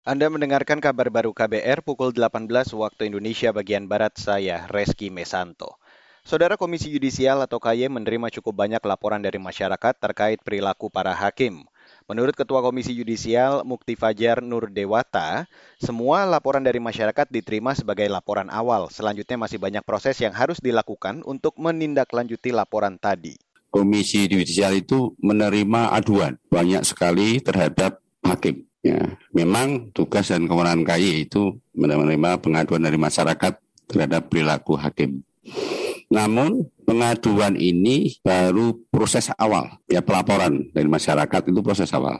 Anda mendengarkan kabar baru KBR pukul 18 waktu Indonesia bagian Barat, saya Reski Mesanto. Saudara Komisi Yudisial atau KY menerima cukup banyak laporan dari masyarakat terkait perilaku para hakim. Menurut Ketua Komisi Yudisial Mukti Fajar Nur Dewata, semua laporan dari masyarakat diterima sebagai laporan awal. Selanjutnya masih banyak proses yang harus dilakukan untuk menindaklanjuti laporan tadi. Komisi Yudisial itu menerima aduan banyak sekali terhadap hakim Ya, memang tugas dan kewenangan KAI itu menerima pengaduan dari masyarakat terhadap perilaku hakim. Namun pengaduan ini baru proses awal, ya pelaporan dari masyarakat itu proses awal.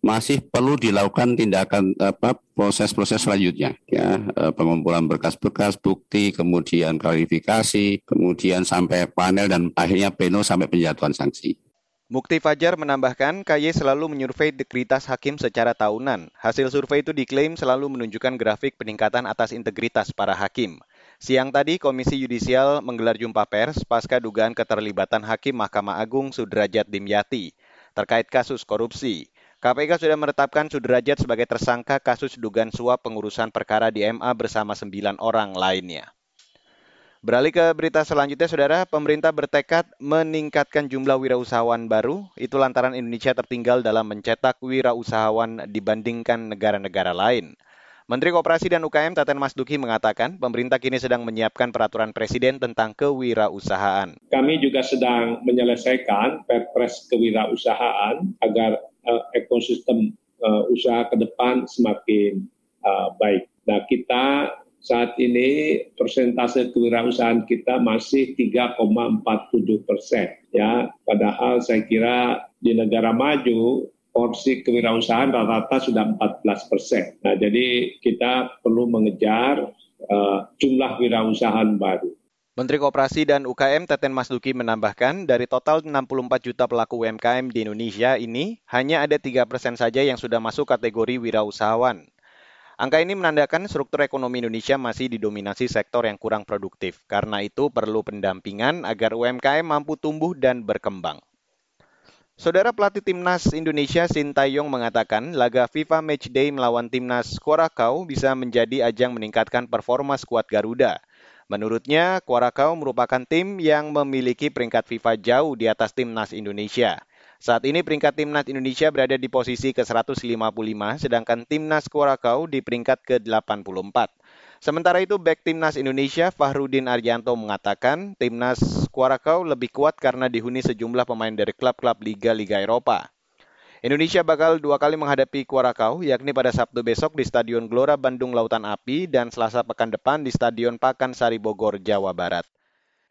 Masih perlu dilakukan tindakan apa proses-proses selanjutnya, ya eh, pengumpulan berkas-berkas, bukti, kemudian klarifikasi, kemudian sampai panel dan akhirnya pleno sampai penjatuhan sanksi. Mukti Fajar menambahkan, KY selalu menyurvei integritas hakim secara tahunan. Hasil survei itu diklaim selalu menunjukkan grafik peningkatan atas integritas para hakim. Siang tadi, Komisi Yudisial menggelar jumpa pers pasca dugaan keterlibatan Hakim Mahkamah Agung Sudrajat Dimyati terkait kasus korupsi. KPK sudah menetapkan Sudrajat sebagai tersangka kasus dugaan suap pengurusan perkara di MA bersama sembilan orang lainnya. Beralih ke berita selanjutnya, Saudara, pemerintah bertekad meningkatkan jumlah wirausahawan baru, itu lantaran Indonesia tertinggal dalam mencetak wirausahawan dibandingkan negara-negara lain. Menteri Koperasi dan UKM Teten Mas Duki mengatakan pemerintah kini sedang menyiapkan peraturan presiden tentang kewirausahaan. Kami juga sedang menyelesaikan perpres kewirausahaan agar uh, ekosistem uh, usaha ke depan semakin uh, baik. Nah, kita saat ini persentase kewirausahaan kita masih 3,47 persen. Ya, padahal saya kira di negara maju porsi kewirausahaan rata-rata sudah 14 persen. Nah, jadi kita perlu mengejar uh, jumlah wirausahaan baru. Menteri Koperasi dan UKM Teten Masduki menambahkan, dari total 64 juta pelaku UMKM di Indonesia ini, hanya ada 3 persen saja yang sudah masuk kategori wirausahawan. Angka ini menandakan struktur ekonomi Indonesia masih didominasi sektor yang kurang produktif. Karena itu perlu pendampingan agar UMKM mampu tumbuh dan berkembang. Saudara pelatih timnas Indonesia Sintayong mengatakan laga FIFA Matchday melawan timnas Korakau bisa menjadi ajang meningkatkan performa skuad Garuda. Menurutnya, Korakau merupakan tim yang memiliki peringkat FIFA jauh di atas timnas Indonesia. Saat ini peringkat timnas Indonesia berada di posisi ke-155, sedangkan timnas Kurakau di peringkat ke-84. Sementara itu, back timnas Indonesia Fahrudin Aryanto mengatakan timnas Kurakau lebih kuat karena dihuni sejumlah pemain dari klub-klub Liga-Liga Eropa. Indonesia bakal dua kali menghadapi Kuarakau, yakni pada Sabtu besok di Stadion Gelora Bandung Lautan Api dan Selasa pekan depan di Stadion Pakansari Bogor, Jawa Barat.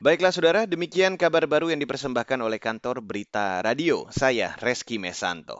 Baiklah saudara, demikian kabar baru yang dipersembahkan oleh kantor Berita Radio. Saya Reski Mesanto.